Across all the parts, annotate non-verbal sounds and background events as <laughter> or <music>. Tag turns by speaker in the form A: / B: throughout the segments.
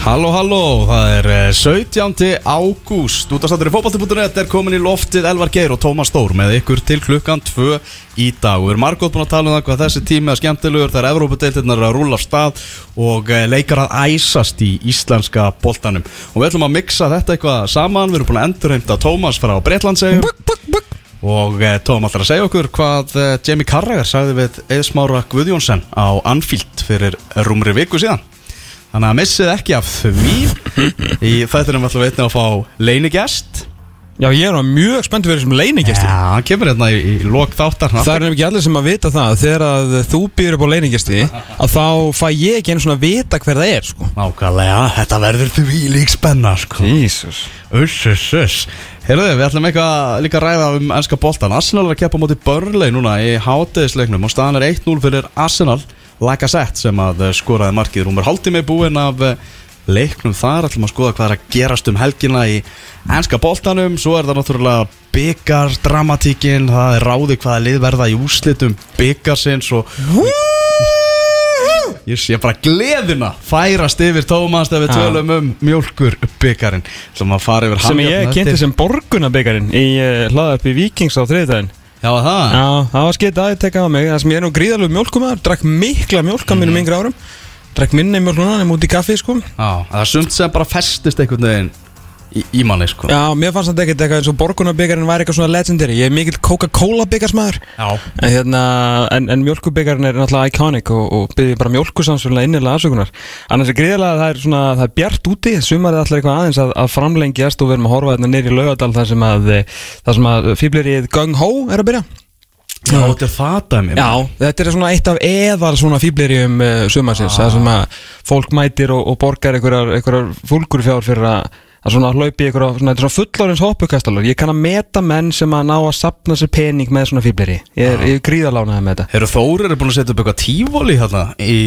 A: Halló, halló, það er eh, 17. ágúst. Útastáttur í fótballti.net er komin í loftið Elvar Geir og Tómas Stór með ykkur til klukkan 2 í dag. Við erum margótt búin að tala um það hvað þessi tími er skemmtilegur Það er Evrópadeildirnar að rúla af stað og eh, leikar að æsast í íslenska boltanum. Og við ætlum að mixa þetta eitthvað saman. Við erum búin að endurheimta Tómas frá Breitlandsegum Og eh, Tómas ætlar að segja okkur hvað eh, Jamie Carragher sagði við Eðsmára Guðjónsson á Anfield fyrir rúmri viku síðan Þannig að missið ekki af því. Í þættinum ætlum við einnig að fá leinigest
B: Já, ég er mjög spennt fyrir þessum leiningesti
A: Já, hann kemur hérna í, í lok þáttar
B: Það er nefnilega ekki allir sem að vita það. Þegar að þú býður upp á leiningesti Að þá fæ ég ekki einu svona að vita hver það er sko.
A: Nákvæmlega, þetta verður því lík spenna sko.
B: Jesus.
A: Uss, uss, uss. Herðu, við ætlum eitthvað líka að ræða um ennska boltan Arsenal er að keppa á móti Burnley núna í hátegisleiknum og staðan er 1-0 fyrir Arsenal Lacazette sem að eh, skoraði markið. Rúmur hálftími búinn af eh, leiknum þar. Ætlum að skoða hvað er að gerast um helgina í ennska boltanum. Svo er það náttúrulega byggar dramatíkin, það er ráði hvaða lið verða í úslitum byggarsins og Ég sé bara gleðina færast yfir Tómas þegar við tölum um mjölkur byggarinn sem að fara yfir
B: Sem
A: hann
B: ég kynnti sem borgunabyggarinn Í uh, hlaða upp í Vikings á þriðdæðin
A: Já, það
B: Já, það var skeitt að ég tekka á mig. Það sem ég er nú gríðalegu mjólkumæður Drakk mikla mjólk á mínum yngri árum. Drakk minni Nefn út í kaffi sko.
A: Já, það er sumt sem bara festist einhvern veginn í, í manni sko.
B: Já, mér fannst þetta ekkert eitthvað eins og borgunabyggarinn var eitthvað svona legendary. Ég er mikill Coca-Cola byggarsmaður
A: Já.
B: En, hérna, en, en mjölkubyggarinn er náttúrulega iconic og, og byrði bara mjölkusamsvöldlega innilega afsökunar. Annars er gríðilega það er svona, það er bjart úti. Sumarið ætlar eitthvað aðeins að, að framlengjast og við erum að horfa þetta neyri laugadal þar sem að, eh, að fýblerið Gung Ho er að byrja.
A: Já, þetta er það dæmi
B: Já, þetta er svona eitt af eðal svona fýblerjum uh, sumarsins. Það sem að fólk mætir og, og borgar einhverjar, fúlgur fjár fyrir að að svona hlaupi ykkur á svona, þetta er svona fullorins hoppukastalur ég kann að meta menn sem að ná að sapna sér pening með svona fýbleri ég er, ég er gríðalánaði með þetta.
A: Eru Þórir er búin að setja upp eitthvað tífóli hérna í,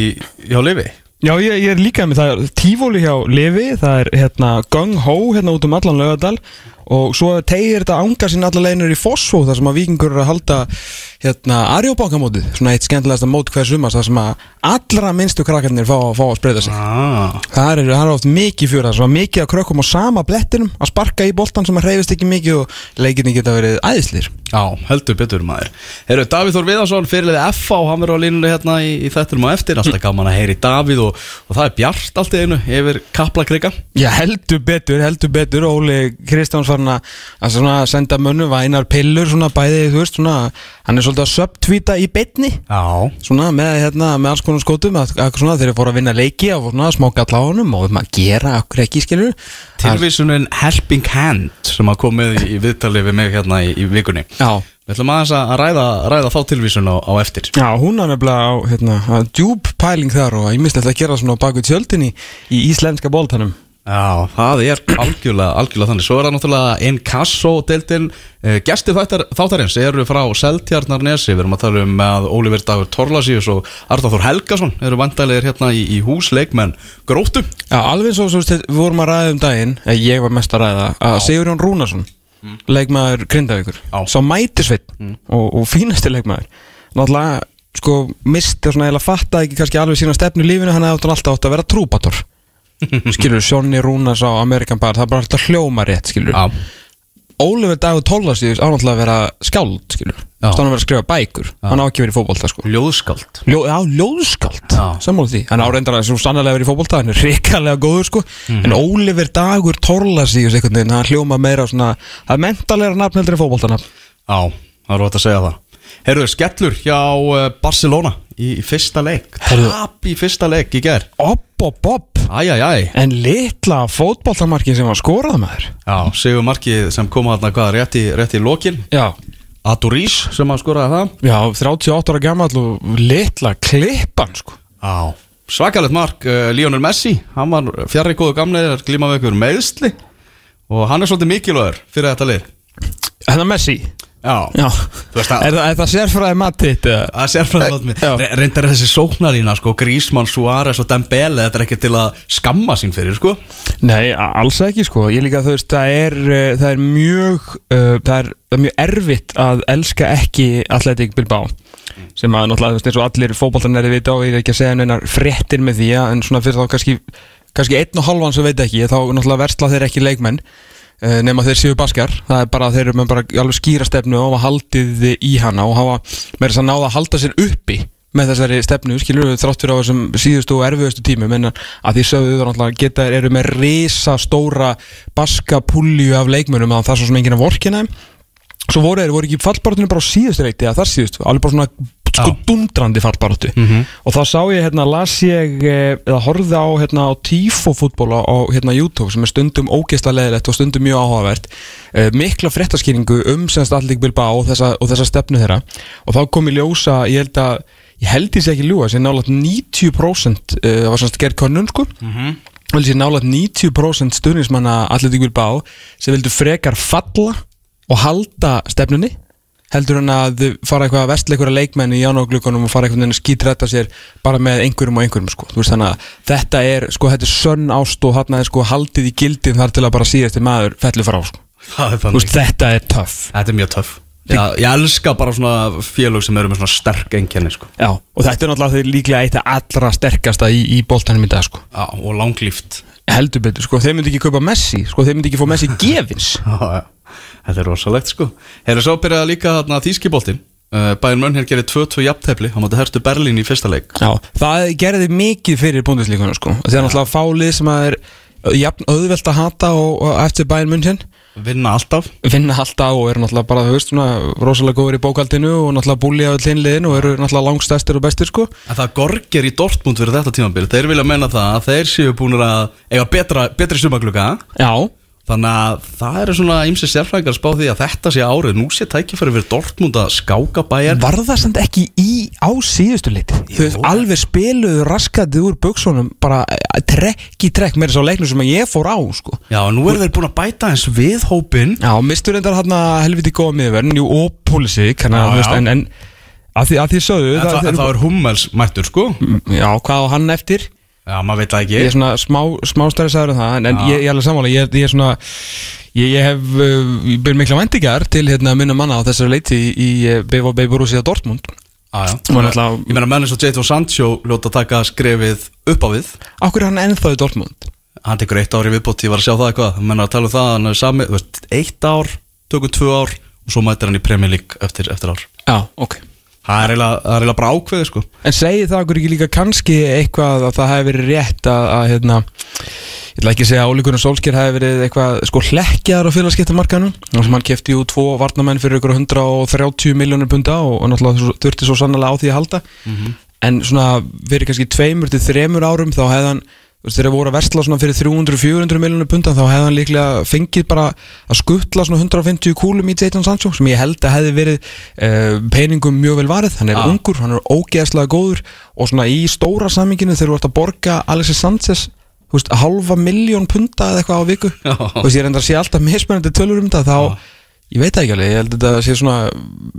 A: hjá Livi?
B: Já, ég, ég er líka með það. Tífóli hjá Levi, það er hérna Gung Ho hérna út um allan lögadal og svo tegir þetta ánga sín allar leinur í Fossó þar sem að vikingur eru að halda hérna Arjóbankamótið svona eitt skemmtilegasta mót hver sumast þar sem að allra minnstu krakkarnir fá, fá að spreyða sig.
A: Ah,
B: Það er, það er oft mikið fyrir það, svo mikið að krökkum á sama blettinum að sparka í boltan sem að hreyfist ekki mikið og leikinni geta verið æðislir
A: já, heldur betur maður. Herru, Davíð Þór Viðarsson, fyrirliði FH hann verður á línunni hérna í, í þettinum á eftir. Alltaf gaman að heyri Davíð og, og það er bjart allt í einu yfir Kaplakrika.
B: Já, heldur betur, heldur betur Hann að senda mönnu vænar pillur svona bæði, veist, svona hann er svolítið að subtvíta í betni svona með, hérna, með alls konar skótum þeir eru fóru að vinna leiki og svona smá galla á honum og maður gera okkur ekki skilur
A: tilvísunin Helping Hand sem að komið í, viðtalið við mig hérna í, í vikunni.
B: Já,
A: Við ætlum aðeins að ræða, ræða þá tilvísun á, á eftir.
B: Já, hún er nefnilega á hérna, djúb pæling þar og ég mislegt að gera svona á baku tjöldinni í íslenska bóltanum
A: Já, það er algjörlega, algjörlega þannig. Svo er það náttúrulega Inkasso-deildin uh, Gesti þáttar, þáttarins eru frá Seltjarnarnesi. Við erum að tala um með Ólífer Dagur Torlasíus og Arþór Helgason eru vandalegir hérna í, í húsleikmenn Gróttu.
B: Já, alveg svo, svo veist, við vorum að ræða um daginn eh, ég var mest að ræða að Sigurjón Rúnarsson leikmaður Grindavíkur sá mætisveit og, og fínasti leikmaður. Náttúrulega sko misti og svona eða fattaði ekki kannski alveg sína stefnu lífinu hann hefði alltaf átt að vera trúbator skilur, Sjónni Rúnars á Amerikan Bar það er bara alltaf hljóma rétt, skilur
A: Já,
B: Ólefur Dagur Tóllasíðus ánáttúrulega að vera skáld, skilur
A: Já.
B: stáðan að vera að skrifa bækur, hann á ekki verið í fótbolta sko.
A: ljóðskald
B: Ljó, já, ljóðskáld.
A: Já.
B: Sammála því, hann áreindar að svo sannlega verið í fótbolta hann er ríkalega góður sko. En Ólefur Dagur Tóllasíðus einhvern veginn, hann hljóma meira svona Það er mentalega nafn heldur en fótboltana
A: Já, það er rót að segja það. Herruðu, skellur hjá uh, Barcelona í, fyrsta leik. Tap í fyrsta leik í ger
B: Opp, opp, opp
A: Æjæjæj.
B: En litla fótboltamarkin sem var skorað maður.
A: Já, Sigur Markið sem kom hann hvað rétt í, rétt í lokin.
B: Já.
A: Adurís sem hann skoraði það.
B: Já, 38 ára gammal og litla klippan sko.
A: Já Svakalegt mark, uh, Lionel Messi. Hann var fjarrri góðu gamlega glíma við ykkur meðsli Og hann er svolítið mikilvægur fyrir þetta lið.
B: Hérna Messi
A: Já,
B: Já.
A: Að-
B: Er það, er það sérfræði matitt?
A: Það sé fyrir
B: Já.
A: það Reyndar þessi sóknarína sko, Grísmann, Suárez og Dembele Þetta er ekki til að skamma sín fyrir sko.
B: Nei, alls ekki sko. Ég líka þú veist, það er, uh, það er mjög uh, það, er, það er mjög erfitt að elska ekki Athletic Bilbao sem að náttúrulega, þú veist, eins og allir fótboltanæri vita og ég er ekki að segja neinar fréttir með því að- en svona fyrir þá kannski kannski einn og halvan sem veit ekki þá náttúrulega versla þeir ekki leikmenn nema þeir séu baskar það er bara, þeir eru með bara alveg skýra stefnu og hafa haldið í hana og hafa með þess að náða að halda sér uppi með þessari stefnu, skilur við þrátt fyrir á þessum síðustu og erfiðustu tímum. En að því sögðu þá náttúrulega geta eru með risa stóra baska pulju af leikmönum að það er svo sem enginn að vorkina þeim. Svo voru þeir, voru ekki í fallbarátunum bara á síðustu reyti eða þar síðustu, alveg bara svona sko
A: Já.
B: dundrandi fallbarátu og þá sá ég, hérna, las ég eh, eða horfði á, hérna, á tífofútból á, á hérna, YouTube sem er stundum ógeðslega leðilegt og stundum mjög áhugavert uh, mikla fréttaskýringu um semst allir bilba og þessa, og þessa stefnu þeirra. Og þá kom í ljósa, ég held að ég held ég sé ekki ljúa, sem nálægt 90% uh, var semst gerð könnun sko. Og þessi nálægt 90% stuðnismanna Atletic Bilbao sem vildu frekar falla og halda stefnunni heldur hann að fara eitthvað að vestla einhverja leikmenn í jánoglugunum og fara einhvern veginn að skítrætta sér bara með einhverjum og einhverjum sko. Veist þetta er sko þetta er sönn ást og þarna er sko haldið í gildin þar til að bara síðasti maður fellur frá sko.
A: Það er
B: Þú veist þetta er töff
A: Þetta er mjög töff Já, Ég elska bara svona félög sem eru með svona sterk einkenni sko.
B: Já og þetta er náttúrulega líklega eitt af allra sterkasta í, í boltanum í dag sko.
A: Já, og langlíft
B: heldur betur sko þeir myndi ekki kaupa Messi sko þeir myndi ekki fá Messi gefins. <laughs>
A: Þetta er rosalegt sko. Hefur svo byrjaði líka þarna þýskiboltin Bæinn Mönn hér gerir 2-2 jafntefli Hann mátti herstu Berlín í fyrsta leik.
B: Já, það gerði mikið fyrir búndislíkuna sko. Það er náttúrulega fálið sem að er jafn auðvelt að hata og, og eftir bæinn munn
A: Vinna alltaf.
B: Vinna alltaf og eru náttúrulega bara, þú veist, svona rosalega góður í bókaldinu og náttúrulega búli á hlinliðin og eru náttúrulega langstæstir og bestir, sko.
A: En það gorgir í Dortmund fyrir þetta tímabili Þeir vilja menna það að þeir séu búin að eiga betra, betri sumagluga
B: Já,
A: Þannig að það eru svona ýmsi sérfræðingar að spá því að þetta sé árið. Nú sé tækifæri fyrir Dortmund að skáka bæjar
B: var það samt ekki í á síðustu leiti? Veist, alveg spiluðu raskatið úr buksunum bara eh, trekk í trekk með þess að leiknum sem ég fór á, sko.
A: Já, nú eru þeir búin að bæta eins við hópin
B: Já, mistur reyndar hann að helviti góða miðverðin, jú, og
A: já.
B: en, en að því, að því sögðu
A: En, það, en það er Hummels mættur sko.
B: Já, hvað á hann eftir?
A: Já, maður veit það
B: Ég er
A: ekki
B: svona smá, smá stærri sagður um það En, en ég, ég er alveg sammála. Ég, ég er svona Ég, ég hef uh, Ég byrð mikla vendingar til hérna minna manna á þessari leiti í, í BVB Borussia Dortmund. Og náttúrulega-
A: Ég meina menn eins og Jadon Sancho ljóta að taka skrefið upp á við.
B: Akkur er hann ennþá í Dortmund?
A: Hann tekur eitt ár í viðbót, ég var að sjá það eitthvað. Menn að tala um það, hann er sami, veist, eitt ár Tökum tvö ár og svo mætir hann í Premier League eftir, eftir ár.
B: Já, ok
A: Það er eiginlega bara ákveðið sko.
B: En segi það okkur ekki líka kannski eitthvað að það hefði verið rétt að, að hérna, ég ætla ekki að segja að Óli Gunnar Solskjær hefði verið eitthvað sko hlekkjaðar á félagskiptamarkanum og sem hann kefti jú tvo varnamenn fyrir ykkur 130 miljónir punda og, og náttúrulega þurfti svo sannlega á því að halda. En svona fyrir kannski tveimur til þremur árum þá hefði hann þegar voru að versla svona fyrir 300-400 miljónir punda þá hefði hann líklega fengið bara að skuttla svona 150 kúlum í Jadon Sancho sem ég held að hefði verið uh, peningum mjög vel varið, hann er
A: Já.
B: ungur hann er ógeðslega góður og svona í stóra saminginu þegar þú ert að borga Alexis Sanchez veist, halva miljón punda eða eitthvað á viku
A: Já.
B: þú veist, ég reyndar að sé alltaf mismunandi tölur um þetta þá, ég veit það ekki alveg ég held að þetta sé svona,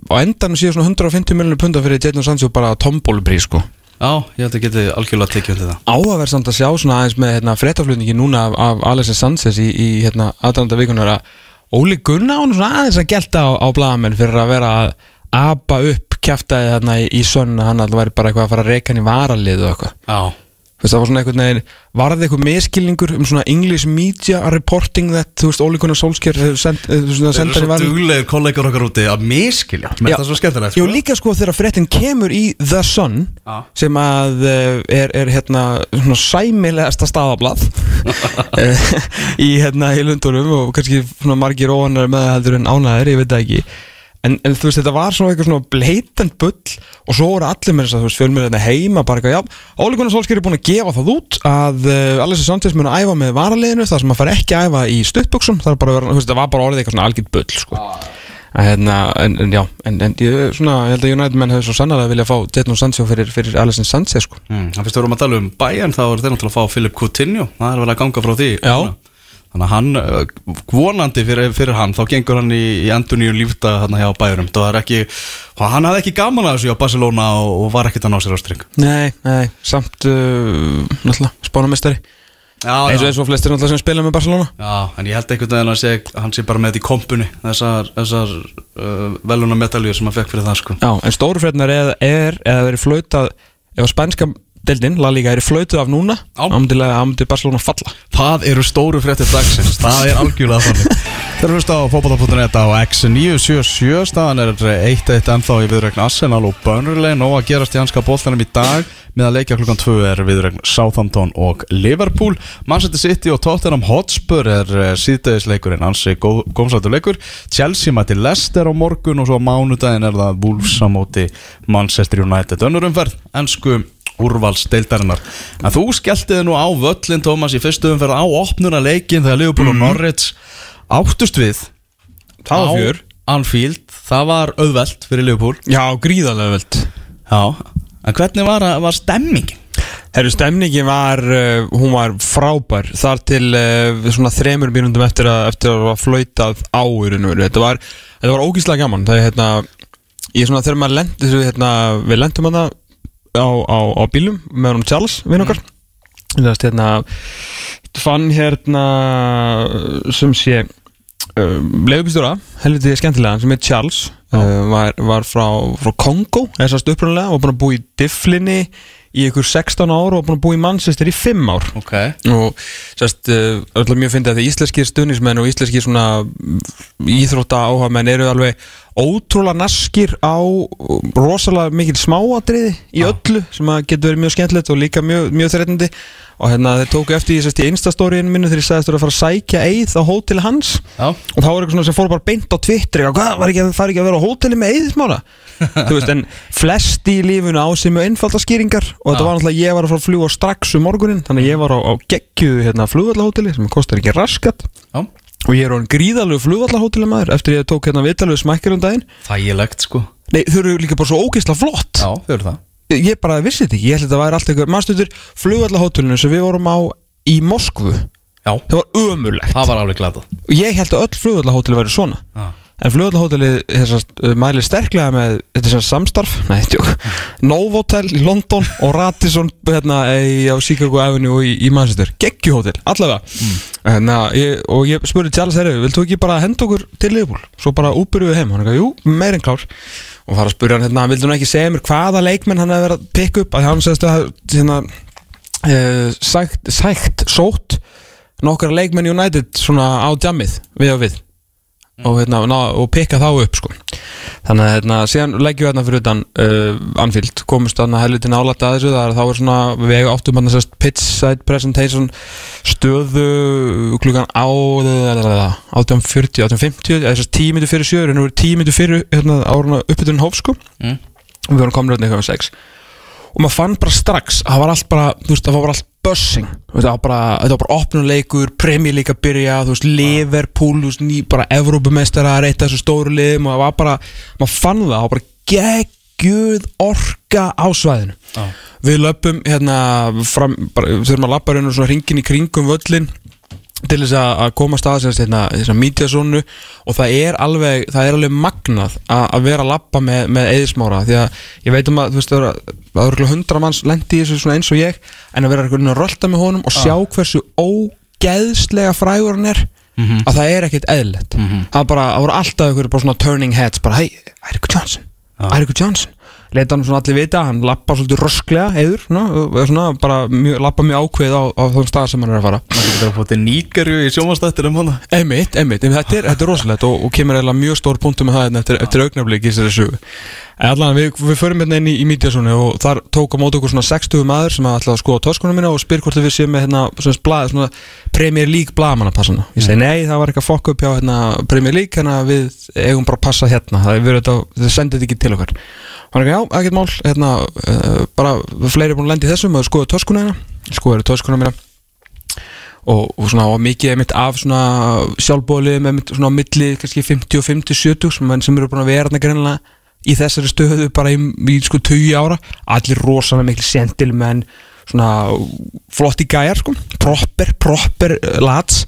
B: á endanum sé svona 150 miljónir punda fyrir Jadon Sancho bara tombólubrí sko
A: Já, ég held að geti algjörlega tekið undir það.
B: Áhugaverð samt að sjá svona aðeins með hérna, fréttaflutningi núna af, af Alexis Sanchez í, í hérna, aðdænda vikunar að Óli Gunnar hún svona aðeins að gelta á, á blaðamenn fyrir að vera að apa upp kjaftaði þarna í, í sönn hann alltaf væri bara eitthvað að fara að reyka hann í varalið og eitthvað.
A: Já,
B: það var svona einhvern veginn, varði eitthvað miskilningur um svona English media reporting that, þú veist, hefur send, eh, svona
A: þeir eru
B: hann í
A: svo
B: varalið
A: duglegir kollegar okkar úti að
B: Já.
A: finnst það svo skemmtilegt
B: Jú
A: sko.
B: líka sko þegar fréttin kemur í The Sun
A: Já.
B: sem að uh, er, er hérna svona sæmilegasta staðablað <laughs> eh, í hérna í Lundunum og kannski svona margir óannar með það heldur en ánæður, ég veit það ekki en, en þú veist, þetta var svona eitthvað svona bleitant bull og svo voru allir með þess að þú veist, fjölmið þetta heima bara eitthvað, já, Óli Gunnar Solskjær er búin að gefa það út að uh, Alessi Sanchez mun að æfa með varaliðinu þar sem að fara ekki að æfa í stuttbuxum það er bara, vera- þú veist, það var bara orðið eitthvað svona algjörn bull sko. en, hérna, en, en já, en, en ég, svona, ég held að United menn hefur svo sannlega vilja fá Jadon Sancho fyrir, fyrir Alessi Sanchez sko.
A: Mm, Það fyrst vorum að tala um Bayern þá er þeir náttúrulega að fá Philip Coutinho það er vel að ganga frá því
B: Já.
A: Þannig að hann, uh, vonandi fyrir, fyrir hann þá gengur hann í, í enduníu lífta hérna hjá Bayernum. Það er ekki, hann hafði ekki gaman að þessu á Barcelona og, og var ekkert að ná sér á string.
B: Nei, nei, samt uh, náttúrulega, spánamestari eins og eins og flestir náttúrulega sem spila með Barcelona.
A: Já, en ég held veginn að sé, hann sé bara með þetta í kompunni þessar, þessar uh, veluna medaljur sem hann fekk fyrir það sko.
B: Já, en stóru frétnar er, er eða verið flautað ef að spænska deildin, La Liga, er flautað af núna. Ámdilega ámdi Barcelona falla.
A: Það eru stóru fréttir dagsins. Það er algjörlega þannig. <laughs> Þeir eru hlusta á fótbolta.net á X977 staðan er 1-1 ennþá í viðregn Arsenal og Burnley. Nó að gerast í hanska bóltanum í dag. Með að leikja klukkan 2 er viðregn Southampton og Liverpool. Manchester City og Tottenham Hotspur er síðdegisleikurinn ansi gómsættu leikur. Chelsea mæti Leicester á morgun og svo á mánudaginn er það Wolves á móti Manchester United. Önnurumferð ennsku úrvalsdeildarinnar en þú skelltiði nú á völlin Tómas í fyrstu umferð á opnuna leikin þegar Liverpool og Norwich áttust við
B: Það var fjör.
A: Anfield, það var auðvelt fyrir Liverpool
B: Já, gríðarlega veld
A: Já, en hvernig var, var stemmingin?
B: Herru, stemningi var, uh, hún var frábær þar til uh, svona þremur mínundum eftir að, eftir að var flautað á í raun og veru. Þetta var, þetta var ógíslega gaman. Það er hérna, ég svona þegar maður lendi, hérna, við lendum hana á, á, á bílum með honum Charles, vinn okkar. Mm. Hérna, fann hérna sem sé um, leifubistjóra, helviti skemmtilega sem heit Charles. Uh, var, var frá, frá Kongo, þessast upprunalega og búin að búa í Difflinni í ykkur 16 ár og búin að búa í Manchester í 5 ár.
A: Ok.
B: Og sérst, uh, öll mjög fyndið að því íslenskir stuðnismenn og íslenskir svona íþrótta áhuga menn eru alveg ótrúlega naskir á rosalega mikil smáatriði í öllu sem að getur verið mjög skemmtilegt og líka mjög, mjög þreitandi og hérna þeir tóku eftir því sérst, í instastóriðinu minnu þegar ég sagðist að fara að sækja eið á hóteli hans.
A: Já,
B: og þá var eitthvað svona sem fór bara beint á Twitter eitthvað, hvað, var ekki, að- fari ekki að vera á hóteli með eðismála <laughs> þú veist, en flest í lífunu á sem mjög einfalda skýringar og þetta
A: Já.
B: var náttúrulega, ég var að fara að fljúa strax um morgunin þannig að ég var á, á geggjuðu hérna, flugvallahóteli sem kostar ekki raskat.
A: Já,
B: og ég er gríðalegu flugvallahóteli maður eftir ég tók hérna vitalegu smækkir um daginn.
A: Þægilegt sko.
B: Nei, þau eru líka bara svo ógeðslega flott.
A: Já, þau eru það.
B: Ég bara vissi þetta ekki, ég held að þetta væri allt eitthvað mannstöndur flugvallahótelinu sem við vorum á í Moskvu,
A: Já,
B: það var ömurlegt.
A: Það var alveg glatað.
B: Ég held að öll flugvallahóteli væri svona.
A: Já,
B: En flugvallahótelið þessast uh, mæli sterklega með þetta sem samstarf, <laughs> nei, tjók Novotel í London og Radisson hérna í, á Chicago Avenue í, í Manchester, geggjuhótel, allavega. Mm. ég, og ég spurði Charles herri, viltu ekki bara henda okkur til Liverpool? Svo bara við heim, hann er ekki, jú, meir en klár. Og fara að spurja hann hérna, vildu hann ekki segja mér hvaða leikmenn hann hefði verið að pikka upp? Að hann segist að hérna, uh, sækt, sækt, sótt nokkara leikmenn United svona á djamið við og við og, hérna, og pikka þá upp sko. þannig að hérna, síðan leggjum við hérna fyrir utan uh, Anfield, komumst þarna helviti nálægt að þessu, er þá er svona við áttum hann þessast pitch side presentation stöðu klukkan á 18.40, 18.50 eða þessast 10 minnur fyrir 7 en nú er 10 minnur fyrir hérna, áruna uppbytun hóf sko
A: Mm.
B: og við vorum komin hérna eitthvað um 6 og maður fann bara strax að það var allt bara, þú veist, það var allt bussing. Það var bara, þetta var bara opnuleikur að byrja, þú veist, Liverpool þú veist, ný, bara Evrópumestara að reyta þessu stóru liðum og það var bara maður fann það, það var bara geggjuð orka á svæðinu.
A: Já.
B: við löpum hérna fram, bara, þurfum að lappa raunum svona ringin í kringum völlin til þess að að komast að þess hérna, að mídjasónu og það er alveg það er alveg magnað að, að vera að lappa með, með eðismára því að ég veit um að þú veist það eru- það eru hundra manns lendi í þessu eins og ég en að vera einhvern veginn að rölda með honum og sjá hversu ógeðslega frægur hann er að það er ekkert eðlilegt. Það, er bara, það voru alltaf einhverju bara svona turning heads bara hei, Eiríkur Johnson. Eiríkur Johnson leta hann svona allir vita, hann lappa svolítið rösklega eður, svona, svona bara mjög, lappa mjög ákveð á, á þeim stað sem hann er að fara.
A: Maður getur að fóta nýgarju í sjómanstættir um hana
B: einmitt, einmitt þetta, er, er rosalegt og, og kemur eiginlega mjög stór punktum með það hérna eftir, eftir augnablík í þessari sögu. En allan, við, við förum hérna inn í, í mídjasónu og þar tók á mót okkur svona 60 maður sem ætlaði að skoða töskunum mína og spyr hvort við séum með hérna svona, blað, svona Premier League blaðmannapassana Ég segi nei, það var eitthvað fokk upp hjá hérna, Premier League hérna við eigum bara að passa hérna. Það er þetta, þið sendið ekki til okkar Er ekki, já, ekkert mál, hérna, uh, bara fleiri er búin að lendi þessum og skoða töskuna hérna skoða töskuna mína. Og, og svona og mikið einmitt af svona sjálfbóli með einmitt svona á milli kannski 50 og 50, 70 sem, sem eru búin að vera hérna greinlega í þessari stöðu bara í, í sko 20 ára. Allir rosalega miklu sentil menn svona flotti gæjar sko. Proper, proper uh, lads.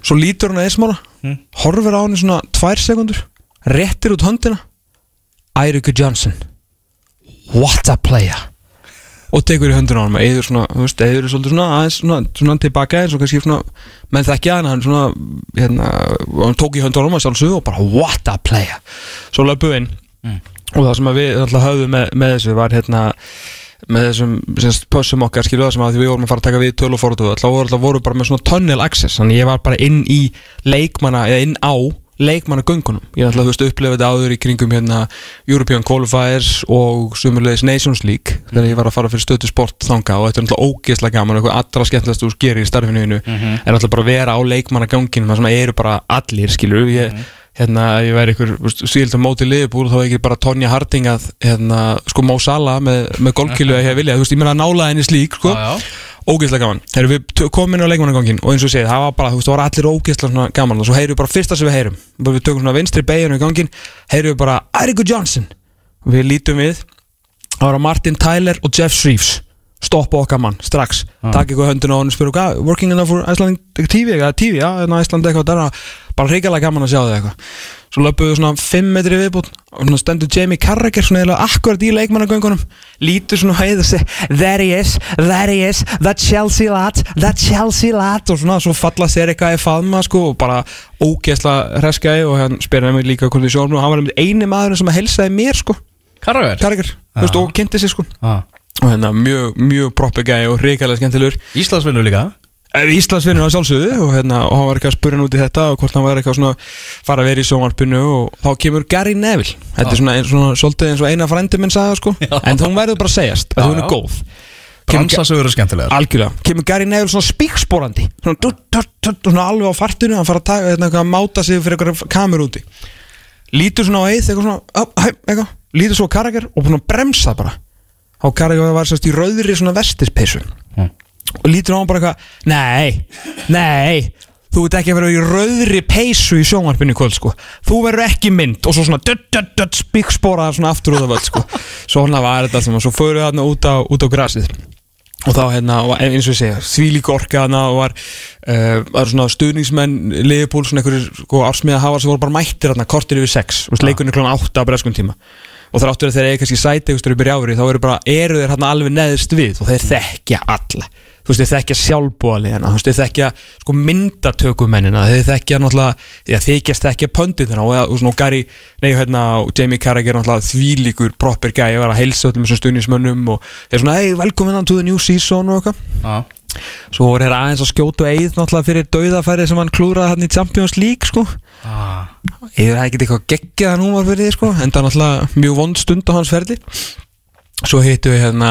B: Svo lítur hann að eismála
A: Mm.
B: horfir á hann svona 2 sekundur réttir út höndina Eiríkur Johnson. What a player. Og tekur í höndina á hann eður svona, þú veist, eður svolítið svona aðeins svona, svona tilbaka eins og kannski svona menn þekkja hann, hann svona hérna, og hann tók í höndina á hann sjálfsög og bara what a player. Svo löpu inn. Og það sem að við alltaf höfðum með, með þessu var hérna með þessum semst, pössum okkar skilu það sem að því við vorum að fara að taka við tölu og fórhundu alltaf voru, alltaf voru bara með svona tunnel access þannig ég var bara inn í leikmanna eða inn á leikmanna göngunum ég ætla að þú veist upplifa þetta áður í kringum hérna European Qualifiers og sumulegis Nations League þegar ég var að fara fyrir stötu sport þanga og þetta er náttúrulega ógeðslega gaman og eitthvað allra skemmtilegast þú gerir í starfinu þínu er náttúrulega bara að vera á leikmanna gönginum þar sem eru bara allir skilur ég, hérna ef ég væri ykkur síld á móti liðbúr þá ekki bara Tonja Harding að hérna sko Mo Salah með, með golfkilu að <laughs> ég vilja, þú veist ég meina nála henni slík sko.
A: Já.
B: Ógeðslega gaman. Þegar við komum inn á leikmannagangin og eins og ég segi, það var bara, þú veist, það var allir ógeðslega gaman. Og svo heyrum við bara fyrsta sem við heyrum. Við tökum svona vinstri beiginu í gangin heyrum við bara Eiríkur Johnson og við lítum við það var Martin Tyler og Jeff Shreves. Stoppa okkar mann strax.
A: Ah.
B: taka ykkur hann og spyrja hvað, working enough for Iceland TV, eða TV, já, en Iceland eitthvað der, bara hrigalega gaman að sjá þig eitthvað. Svo löpuðu svona 5 metri viðbútt og svona stendur Jamie Carragher svona eða akkurat í leikmannagöngunum. Lítur svona hæð og seg there he is, there he is, that Chelsea lad that Chelsea lad. Og svona svo falla sér eitthvað í faðma sko og bara ógeðsla hreskæði og hann spyrir mig líka í sjónum og hann var einmitt eini maður sem að helsaði mér sko.
A: Karraver
B: Carragher, þú veist, og kynnti sér sko.
A: Ah.
B: og hérna mjög, mjög proper gæði og hrikalega skemmtilegur.
A: Íslandsvinnu líka
B: Íslandsvinnur á sjálfsögðu og, hérna, og hann var eitthvað að spurja í þetta og hvort hann var eitthvað svona fara að vera í sjónvarpinu og þá kemur Gary Neville. Þetta er svona, svona svolítið eins og eina frændi minn sagði sko. En hún verður bara að segjast að
A: Já,
B: hún er
A: já.
B: góð.
A: Bransasögur er skemmtilegar.
B: Algjörlega, kemur Gary Neville svona spíksporandi svona, dutt, dutt, og svona alveg á fartinu hann fara að taka, hérna, að máta sig fyrir eitthvað kamur úti. Lítur svona á eið eitthvað svona, upp, hæ, eitthvað. Lítur svo á Carragher og bremsa bara. Á Carragher var sérst í rauðri svona vestispeysu
A: Mm.
B: Og lítur á hann bara eitthvað nei, nei þú ert ekki að vera í rauðri peysu í sjónvarpinu í kvöld sko. Þú verður ekki mynd. Og svo svona dutt, dutt, dutt, spíkspora svona aftur út af völd sko. <laughs> Svona var þetta sem og svo við þarna út á, út á grasið. Og þá hérna, eins og ég segja því líka orka þarna og var uh, var svona stuðningsmenn, Liverpool svona einhverjir sko, ársmiða hafa sem voru bara mættir þarna kortir yfir sex, og leikunni klón átta á breskun tíma. Og þráttur að þeir eiga kannski sæti þá eru bara, eru þeir hérna alveg neðist við og þeir þekkja alla þú veist, þeir þekkja sjálfbúaliðina þú veist, þeir þekkja sko myndatökumennina þeir þekkja náttúrulega, því að þykjast þekkja pönditina og, og svona og Gary nei, hérna, og Jamie Carragher náttúrulega þvílíkur proper gæi, var að heilsa öllum þessum stuðnismönnum og þeir svona, hey, velkomin to the new season og eitthvað. Svo voru þeir aðeins að skjóta eið náttúrulega fyrir dauðafæri sem hann klúraði hann í Champions League sko.
A: Ah.
B: Eða það ekkert eitthvað geggjað hann hún var fyrir því sko En það er náttúrulega mjög vond stund á hans ferli Svo hittu við hérna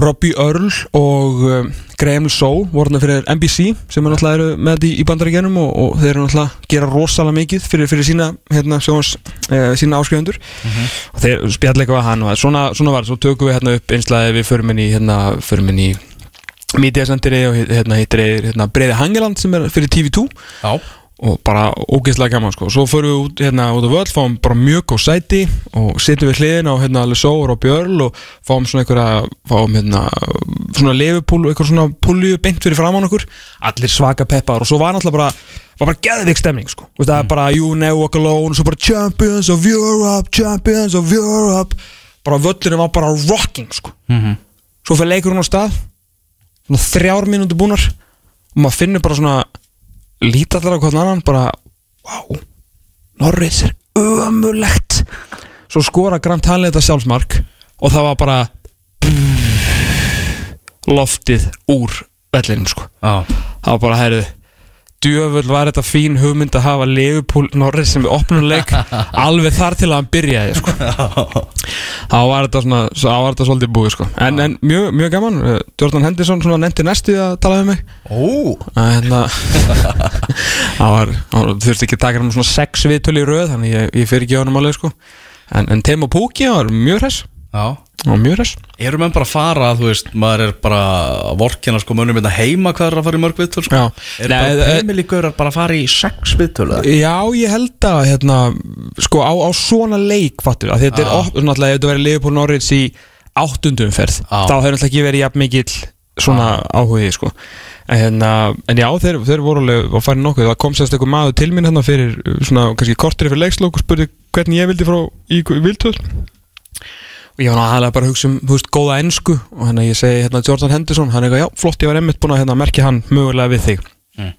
B: Robbie Earl og um, Graham Sow voru hérna fyrir NBC sem er náttúrulega eru með þetta í, í bandaríkjunum og, og þeir eru náttúrulega gera rosalega mikið fyrir, fyrir sína, hérna, sjóns, eh, sína áskrifundur og þeir spjall eitthvað að hann og svona, svona var, svo tökum við hérna upp einslega við förum inn í, hérna, förum inn í Mídiasendiri og hérna hittir hérna, Breiði Hangeland sem er fyrir TV2
A: Já
B: og bara ógeðslega gaman sko. svo förum við út, hérna, út á völl fáum bara mjög góð sæti og sittum við hliðin á hérna, Lesór og Björl og fáum svona einhverja fáum hérna svona lefupúl og einhver svona púlju beint fyrir framann okkur. Allir svaka peppar og svo var náttúrulega bara var bara geðvik stemning sko. Vist, það er bara you never walk alone og svo bara champions of Europe champions of Europe. Bara völlurinn var bara rocking sko.
A: Mhm.
B: svo fyrir leikurinn á stað þrjár mínútur búnar og maður finnur bara svona lítið allar á hvern annan bara wow, Norris er ömulegt svo skora Graham Tanley þetta sjálfsmark og það var bara loftið úr vellinum sko.
A: Já,
B: það var bara, heyrðu djöfull var þetta fín hugmynd að hafa Leopold Norris sem við opnum leik <laughs> alveg þar til að hann byrjaði sko. þá var þetta svona þá var þetta svolítið búið sko. en, en mjög, mjög gaman, Uh, Jordan Henderson svona nefndi næstu að tala um mig að hérna <laughs> það var, hann þurfti ekki að taka hann svona sex viðtölu í röð, þannig ég, ég fyrir ekki á hann sko. en, en Temo Pukki var mjög hress var mjög hress
A: Erum menn bara að fara, þú veist, maður er bara að vorkina sko mönnum hérna heima hvað er að fara í mörg viðtöl sko. Er
B: Nei,
A: bara
B: eh,
A: heimilíkur bara að fara í sex viðtöl eða?
B: Já, ég held að hérna, sko, á, á svona leik fattur, að þetta er
A: Já.
B: svona alltaf ef þetta verið Liverpool Norwich í áttundum ferð
A: Já.
B: þá hefur alltaf ekki verið jafn mikill svona áhugi, sko en, hérna, en já, þeir, þeir voru alveg að fara nokkuð, það kom sérst eitthvað maður til mín hérna fyrir svona, kannski kortir fyrir leikslokk og spurði hvernig ég vildi frá í viltöð og ég var náttúrulega bara að hugsa um, þú veist, góða ensku. Og hann að ég segi, hérna, Jordan Henderson hann er eitthvað, já, flott, ég var einmitt búin að hérna, merkja hann mögulega við þig.
A: Mm.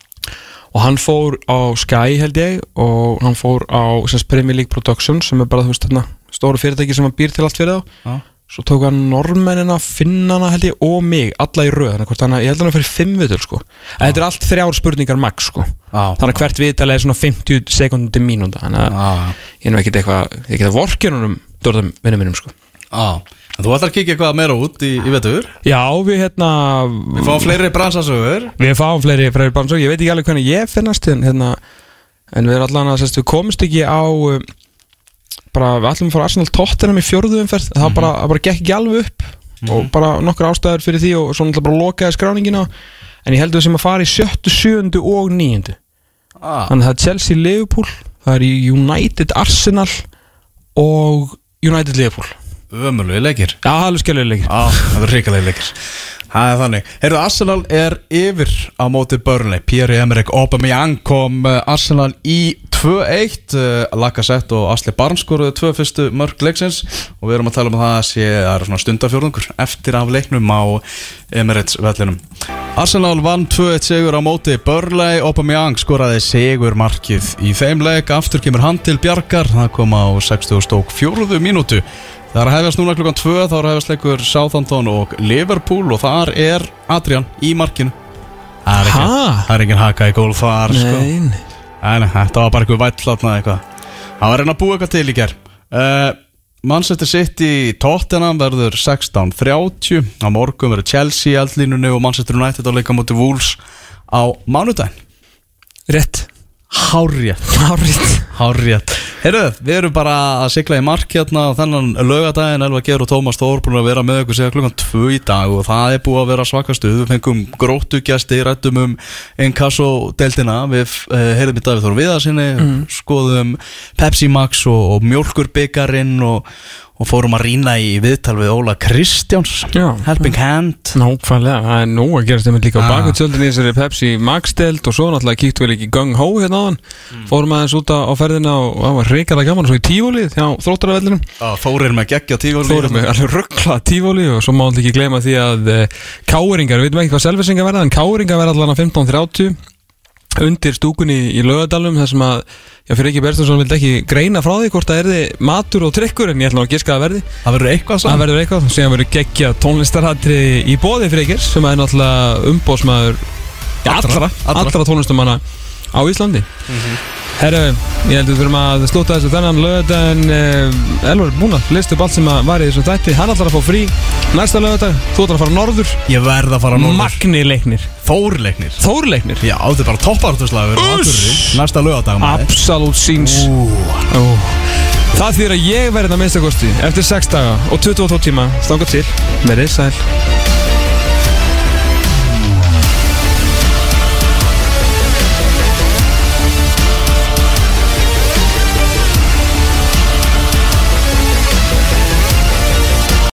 B: og hann fór á Sky held ég og hann fór á semst, Premier League Productions sem er bara, þú veist, hérna, stóru fyrirtæki sem hann býr til allt fyrir þá.
A: Já.
B: svo tók hann normennina, finnana held ég og mig, alla í röð, þannig hvort hann ég held að hann fyrir fimm viðtöl, sko. En þetta er allt þrjár spurningar max, sko.
A: Já.
B: þannig að hvert viðtal er svona 50 sekundin mínúnda þannig að ég er nú ekkert eitthvað, ég get að vorkjörnum dórðum vinnum minnum, sko
A: já. En þú ætlar að kíkja eitthvað meira út í, í vetur?
B: Já, við hérna
A: Við fáum fleiri bransasögur.
B: Við fáum fleiri fleiri bansók Ég veit ekki alveg hvernig ég finnast en, hérna, en við erum allan að sérst, við komumst ekki á um, bara við ætlum að fara Arsenal Tottenham í fjórðu umferð. Það bara, það bara gekk ekki alveg upp og bara nokkur ástæður fyrir því og svo náttúrulega bara lokaði skráningina. En ég held að við sem að fara í sjöttu, sjöundu og níundu.
A: Ah.
B: þannig að það er Chelsea Liverpool það er United Arsenal og United Liverpool
A: Ömurlegu leikir.
B: Já, er skellur leikir.
A: Já, það verður ríkalegi leikir. Það er þannig. Heyrðu, Arsenal er yfir á móti Burnley. Pierre-Emerick Aubameyang kom eh, Arsenal í 2-1 uh, Lacazette og Asli Barnes skoruðu tvö fyrstu mörg leiksins. Og við erum að tala um að það sé það er svona stundafjörðungur eftir af leiknum á Emirates vellinum Arsenal vann 2-1 sigur á móti Burnley. Aubameyang skoraði sigur markið í þeim leik. Aftur kemur hann til Bjarkar það kom á 64. mínútu Það er að hefjast núna klukkan 2 þá er að hefjast leikur Southampton og Liverpool og þar er Adrian í markinu. Það er
B: Ha?
A: það er ekki haka í gól þar sko.
B: Nein
A: Nei, þetta var bara eitthvað vætlatna eitthvað. Það var að reyna að búa eitthvað til í ger uh, Manchester City Tottenham verður 16.30 á morgun verður Chelsea í eldlínunni og Manchester United á leika múti Wolves á mánudaginn.
B: Rétt.
A: Hárrétt.
B: Hárrétt.
A: Hárrétt Heyrðu, við erum bara að sigla í mark hérna þennan lögadaginn Elva Geir og Tómas Þór búin að vera með okkur síðan klukkan 2 í dag og það er búið að vera svakastu. Við fengum grótugjasti, rættum um Inkasso deltina við uh, heyrðum í Davíð Þór Viðarsinni skoðum Pepsi Max og, og Mjölkurbyggarinn og, og fórum að rýna í viðtal við Óla Kristjáns.
B: Já.
A: Helping Hand.
B: Nákvæmlega, það er nóg að gerast einmitt líka á
A: Ah.
B: bakvöldsöldinni í þessari Pepsi Max-delt og svo náttúrulega kíktu við líka í Gung Ho hérna áðan. Fórum aðeins út á, á ferðina og það var reykjala gaman svo í tífólið hjá þróttaravellinum
A: Þórir með geggja tígóli
B: fórum við alveg ruggla tífóli og svo má alltaf ekki gleyma því að uh, káringar, við veitum ekki hvað selvisingar verða en káringar verða allan að 15.30 undir stúkunni í lögadalum þar sem að, já fyrir ekki Berstursson vildi ekki greina frá því hvort það erði matur og trykkur en ég ætla að giska að verði.
A: Það verður eitthvað
B: Það
A: saman
B: verður eitthvað, síðan verður geggja tónlistarhatri í bóði fyrir sem er náttúrulega umbóðsmaður allra,
A: Allra.
B: allra, tónlistamanna á Íslandi Herru, ég held að við þurfum að slúta þessu þennan lögadag en uh, Elvar er búinn að lista upp allt sem að var í þessum þætti. Hann ætlar að fá frí næsta lögadag þú ætlar að fara norður.
A: Ég verð að fara norður.
B: Magni leiknir,
A: Þórleiknir
B: Þór leiknir?
A: Já, þetta er bara toppartuslagur Næsta lögadag maður.
B: Absolute síns. Það þýðir að ég verði að minnsta kosti eftir 6 daga og 22 tíma. Stanga til. Með þið sæl